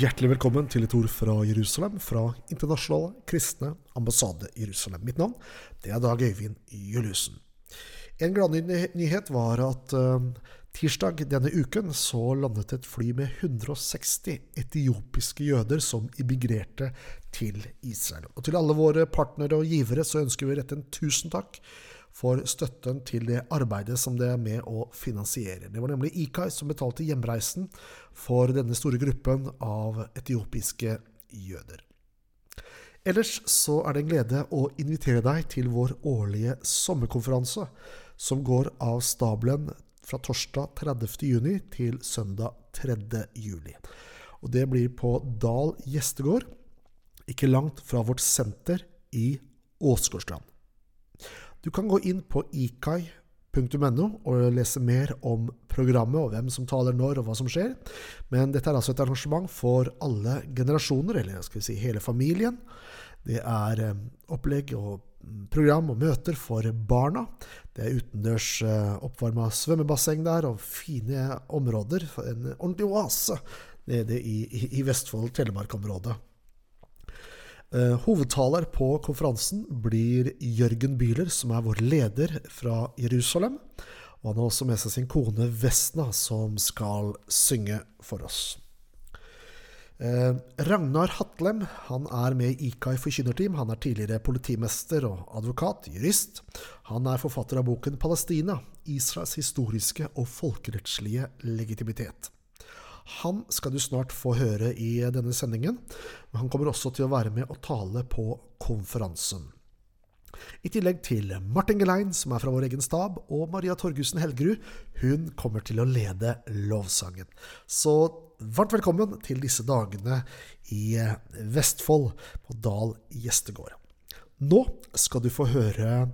Hjertelig velkommen til et ord fra Jerusalem, fra Internasjonale kristne ambassade Jerusalem. Mitt navn det er Dag Øyvind Juliussen. En gladnyhet var at uh, tirsdag denne uken så landet et fly med 160 etiopiske jøder som immigrerte til Israel. Og til alle våre partnere og givere så ønsker vi å rette en tusen takk for støtten til det arbeidet som det er med å finansiere. Det var nemlig IKAI som betalte hjemreisen for denne store gruppen av etiopiske jøder. Ellers så er det en glede å invitere deg til vår årlige sommerkonferanse, som går av stabelen fra torsdag 30. juni til søndag 3. juli. Og det blir på Dal gjestegård, ikke langt fra vårt senter i Åsgårdstrand. Du kan gå inn på ikai.no og lese mer om programmet og hvem som taler når og hva som skjer. Men dette er altså et arrangement for alle generasjoner, eller skal vi si hele familien. Det er eh, opplegg og program og møter for barna. Det er utendørs eh, oppvarma svømmebasseng der, og fine områder. En ordentlig oase nede i, i, i Vestfold-Telemark-området. Uh, hovedtaler på konferansen blir Jørgen Bühler, som er vår leder fra Jerusalem. Og han har også med seg sin kone Vesna, som skal synge for oss. Eh, Ragnar Hatlem han er med i IKAI forkynnerteam. Han er tidligere politimester og advokat, jurist. Han er forfatter av boken 'Palestina Israels historiske og folkerettslige legitimitet'. Han skal du snart få høre i denne sendingen, men han kommer også til å være med og tale på konferansen. I tillegg til Martin Gelein, som er fra vår egen stab, og Maria Torgussen Helgerud. Hun kommer til å lede lovsangen. Så varmt velkommen til disse dagene i Vestfold, på Dal gjestegård. Nå skal du få høre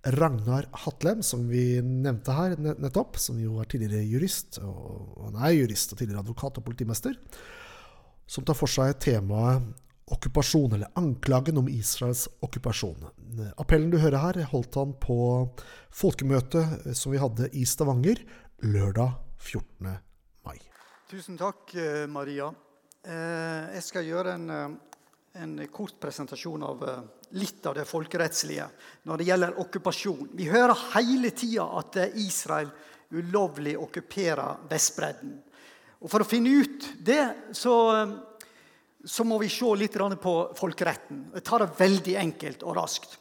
Ragnar Hatlem, som vi nevnte her nettopp, som jo er tidligere jurist, og han er jurist og tidligere advokat og politimester, som tar for seg temaet okkupasjon, eller anklagen om Israels okkupasjon. Appellen du hører her, holdt han på folkemøtet som vi hadde i Stavanger lørdag 14. mai. Tusen takk, eh, Maria. Eh, jeg skal gjøre en eh, en kort presentasjon av eh, litt av det folkerettslige når det gjelder okkupasjon. Vi hører hele tida at Israel ulovlig okkuperer Vestbredden. Og For å finne ut det så, eh, så må vi se litt på folkeretten. Jeg tar det veldig enkelt og raskt.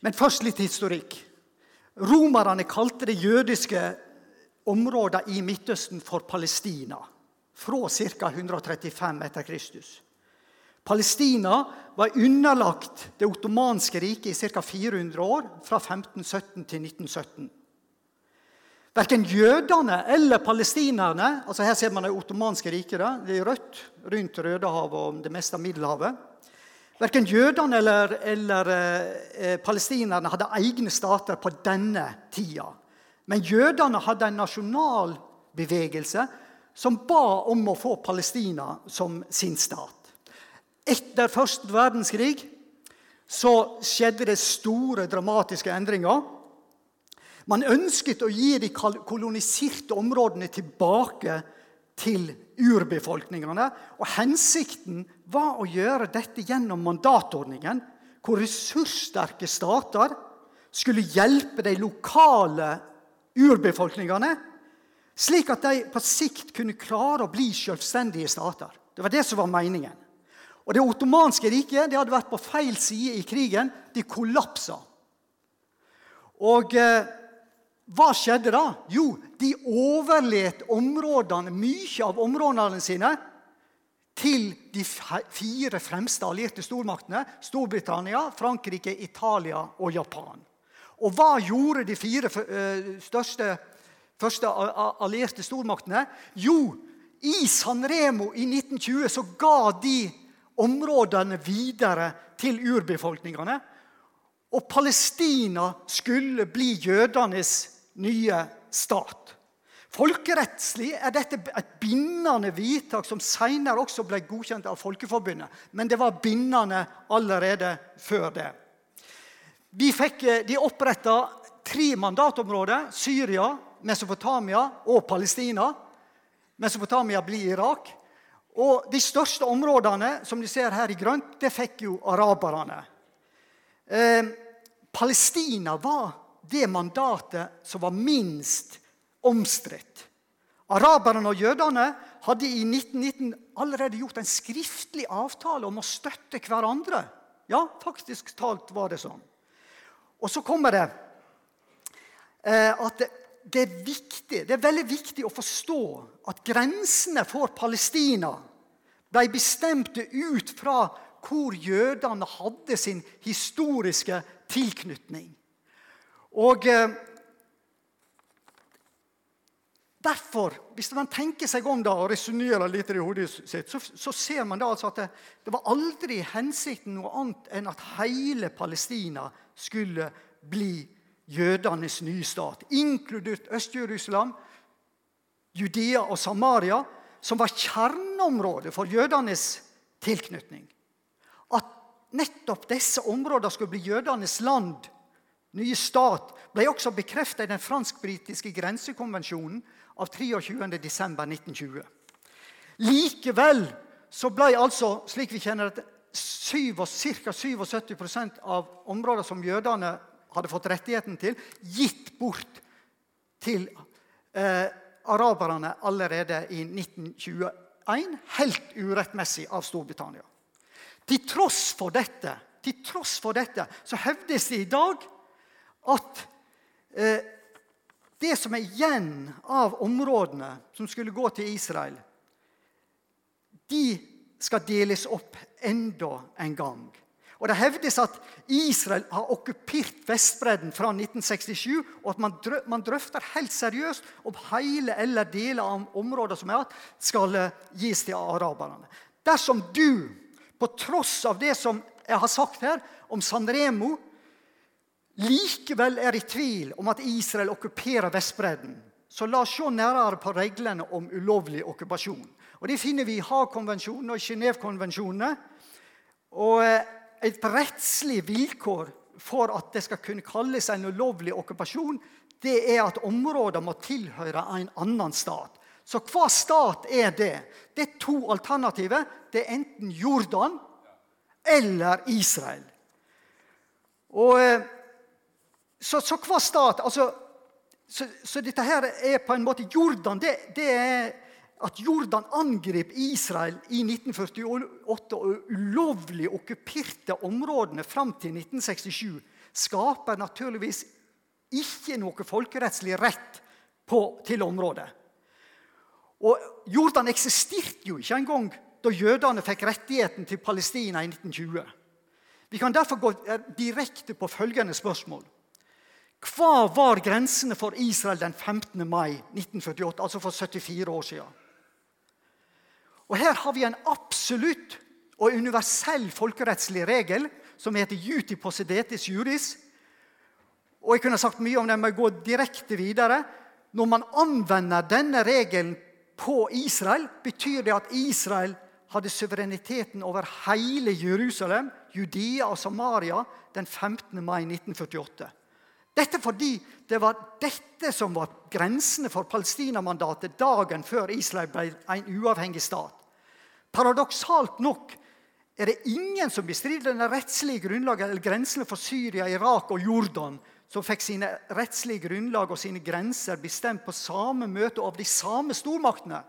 Men først litt historikk. Romerne kalte det jødiske området i Midtøsten for Palestina fra ca. 135 etter Kristus. Palestina var underlagt det ottomanske riket i ca. 400 år, fra 1517 til 1917. Verken jødene eller palestinerne altså Her ser man det ottomanske riket. Det er rødt rundt Rødehavet og det meste av Middelhavet. Verken jødene eller, eller eh, palestinerne hadde egne stater på denne tida. Men jødene hadde en nasjonal bevegelse som ba om å få Palestina som sin stat. Etter første verdenskrig så skjedde det store, dramatiske endringer. Man ønsket å gi de koloniserte områdene tilbake til urbefolkningene. Og hensikten var å gjøre dette gjennom mandatordningen, hvor ressurssterke stater skulle hjelpe de lokale urbefolkningene, slik at de på sikt kunne klare å bli selvstendige stater. Det var det som var meningen. Og Det ottomanske riket det hadde vært på feil side i krigen. De kollapsa. Og eh, hva skjedde da? Jo, de overlet områdene, mye av områdene sine til de fire fremste allierte stormaktene Storbritannia, Frankrike, Italia og Japan. Og hva gjorde de fire eh, største første allierte stormaktene? Jo, i San Remo i 1920 så ga de områdene videre til urbefolkningene. Og Palestina skulle bli jødenes nye stat. Folkerettslig er dette et bindende vedtak som senere også ble godkjent av Folkeforbundet. Men det var bindende allerede før det. Vi fikk, eh, de oppretta tre mandatområder. Syria, Mesopotamia og Palestina. Mesopotamia blir Irak. Og de største områdene, som du ser her i grønt, det fikk jo araberne. Eh, Palestina var det mandatet som var minst omstridt. Araberne og jødene hadde i 1919 allerede gjort en skriftlig avtale om å støtte hverandre. Ja, faktisk talt var det sånn. Og så kommer det eh, at det, er viktig, det er veldig viktig å forstå at grensene for Palestina ble bestemte ut fra hvor jødene hadde sin historiske tilknytning. Og eh, Derfor, hvis man tenker seg om da, og resonnerer litt i hodet sitt, så, så, ser man da altså at det, det, var aldri hensikten noe annet enn at hele Palestina skulle bli jødenes nye stat, inkludert Øst-Jerusalem, Judea og Samaria, som var kjerneområdet for jødenes tilknytning. At nettopp disse områdene skulle bli jødenes land, nye stat, ble også bekreftet i den fransk-britiske grensekonvensjonen av 23.12.1920. Likevel så ble altså, slik vi kjenner det, ca. 77% av områdene som jødene hadde fått rettigheten til, gitt bort til eh, araberne allerede i 1921, helt urettmessig av Storbritannia. Til tross for dette, til tross for dette så hevdes det i dag at eh, det som er igjen av områdene som skulle gå til Israel, de skal deles opp enda en gang. Og Det hevdes at Israel har okkupert Vestbredden fra 1967, og at man drøfter helt seriøst om hele eller deler av områder som er igjen, skal eh, gis til araberne. Dersom du, på tross av det som jeg har sagt her om San Remo, likevel er i tvil om at Israel okkuperer Vestbredden, så la oss se nærmere på reglene om ulovlig okkupasjon. Og Det finner vi i Haag-konvensjonen og Genéve-konvensjonene. Og eh, et rettslig vilkår for at det skal kunne kalles en ulovlig okkupasjon, det er at området må tilhøre en annen stat. Så hva stat er det? Det er to alternativer. Det er enten Jordan eller Israel. Og eh, så, så hva stat altså, så, så, dette her er på en måte Jordan det, det er at Jordan angrep Israel i 1948 og ulovlig okkuperte områdene fram til 1967, skaper naturligvis ikke noe folkerettslig rett på, til området. Og Jordan eksisterte jo ikke engang da jødene fikk rettigheten til Palestina i 1920. Vi kan derfor gå direkte på følgende spørsmål. Hva var grensene for Israel den 15. mai 1948, altså for 74 år siden? Og Her har vi en absolutt og universell folkerettslig regel som heter juti possedetis juris. Og Jeg kunne sagt mye om den, men jeg går direkte videre. Når man anvender denne regelen på Israel, betyr det at Israel hadde suvereniteten over hele Jerusalem, Judea og Samaria den 15. mai 1948. Dette fordi det var dette som var grensene for Palestina-mandatet dagen før Israel ble en uavhengig stat. Paradoksalt nok er det ingen som bestrider det rettslige grunnlaget eller grensene for Syria, Irak og Jordan, som fikk sine rettslige grunnlag og sine grenser bestemt på samme møte av de samme stormaktene.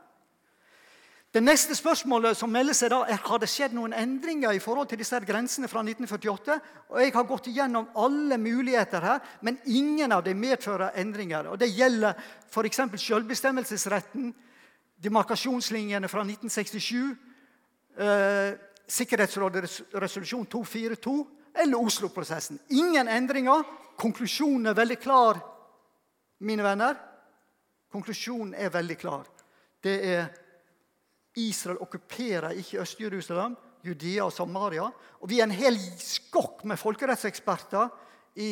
Det neste spørsmålet som melder seg da, er har det skjedd noen endringer i forhold til disse grensene fra 1948. Og Jeg har gått igjennom alle muligheter her, men ingen av dem medfører endringer. Og Det gjelder f.eks. selvbestemmelsesretten, demarkasjonslinjene fra 1967, eh, Sikkerhetsrådets resolusjon 242 eller Oslo-prosessen. Ingen endringer. Konklusjonen er veldig klar, mine venner. Konklusjonen er veldig klar. Det er Israel okkuperer ikke Øst-Jerusalem, Judea og Samaria. Og vi er en hel skokk med folkerettseksperter i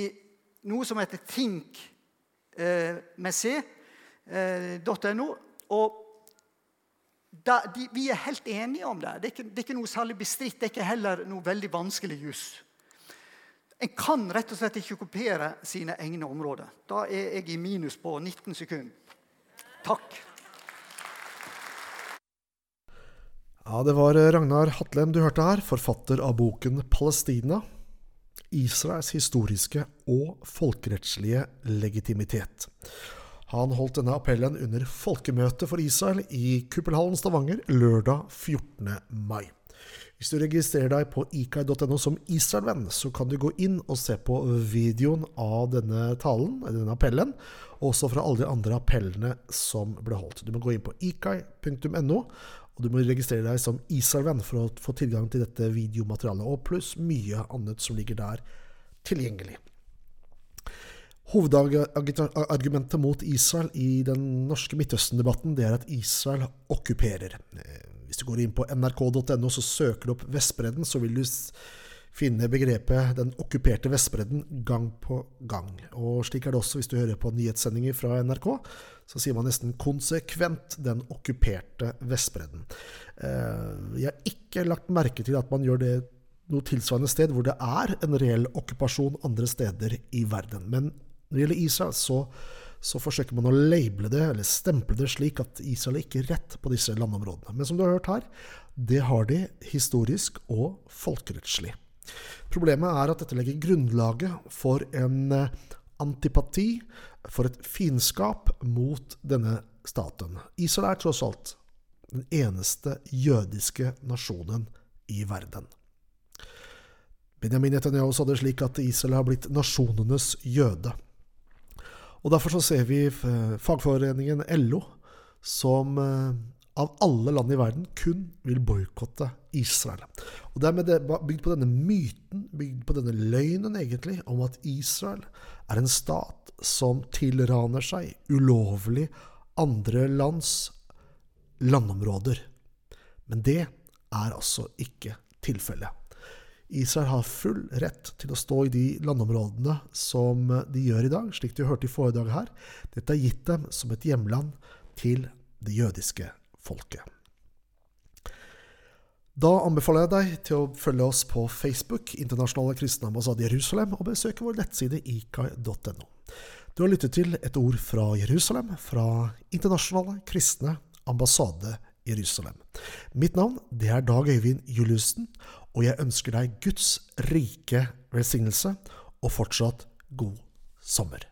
noe som heter Think eh. Eh, og da, de, vi er helt enige om det. Det er, ikke, det er ikke noe særlig bestridt. Det er ikke heller noe veldig vanskelig juss. En kan rett og slett ikke okkupere sine egne områder. Da er jeg i minus på 19 sekunder. Takk. Ja, det var Ragnar Hatlem du hørte her, forfatter av boken 'Palestina'. Israels historiske og folkerettslige legitimitet. Han holdt denne appellen under folkemøtet for Israel i Kuppelhallen Stavanger lørdag 14. mai. Hvis du registrerer deg på ikai.no som Israelvenn, så kan du gå inn og se på videoen av denne talen, denne appellen, og også fra alle de andre appellene som ble holdt. Du må gå inn på ikai.no, og du må registrere deg som Isarven for å få tilgang til dette videomaterialet, og pluss mye annet som ligger der tilgjengelig. Hovedargumentet mot Israel i den norske Midtøsten-debatten det er at Israel okkuperer. Hvis du går inn på nrk.no så søker du opp Vestbredden, så vil du finne begrepet 'den okkuperte Vestbredden' gang på gang. Og slik er det også hvis du hører på nyhetssendinger fra NRK. Så sier man nesten konsekvent 'den okkuperte Vestbredden'. Eh, jeg har ikke lagt merke til at man gjør det noe tilsvarende sted hvor det er en reell okkupasjon andre steder i verden. Men når det gjelder Israel, så, så forsøker man å label det, eller stemple det slik at Israel er ikke rett på disse landområdene. Men som du har hørt her, det har de historisk og folkerettslig. Problemet er at dette legger grunnlaget for en eh, antipati, for et fiendskap mot denne staten. Israel er tross alt den eneste jødiske nasjonen i verden. Benjamin Netanyahu sa det slik at Israel har blitt nasjonenes jøde. Og Derfor så ser vi eh, fagforeningen LO, som eh, av alle land i verden kun vil boikotte Israel. Og Det er det bygd på denne myten, bygd på denne løgnen egentlig, om at Israel er en stat som tilraner seg ulovlig andre lands landområder. Men det er altså ikke tilfellet. Israel har full rett til å stå i de landområdene som de gjør i dag, slik du hørte i foredraget her. Dette er gitt dem som et hjemland til det jødiske folket. Da anbefaler jeg deg til å følge oss på Facebook, Internasjonale kristne ambassade Jerusalem, og besøke vår nettside ikai.no. Du har lyttet til et ord fra Jerusalem, fra Internasjonale kristne ambassade Jerusalem. Mitt navn det er Dag Øyvind Juliussen, og jeg ønsker deg Guds rike velsignelse og fortsatt god sommer.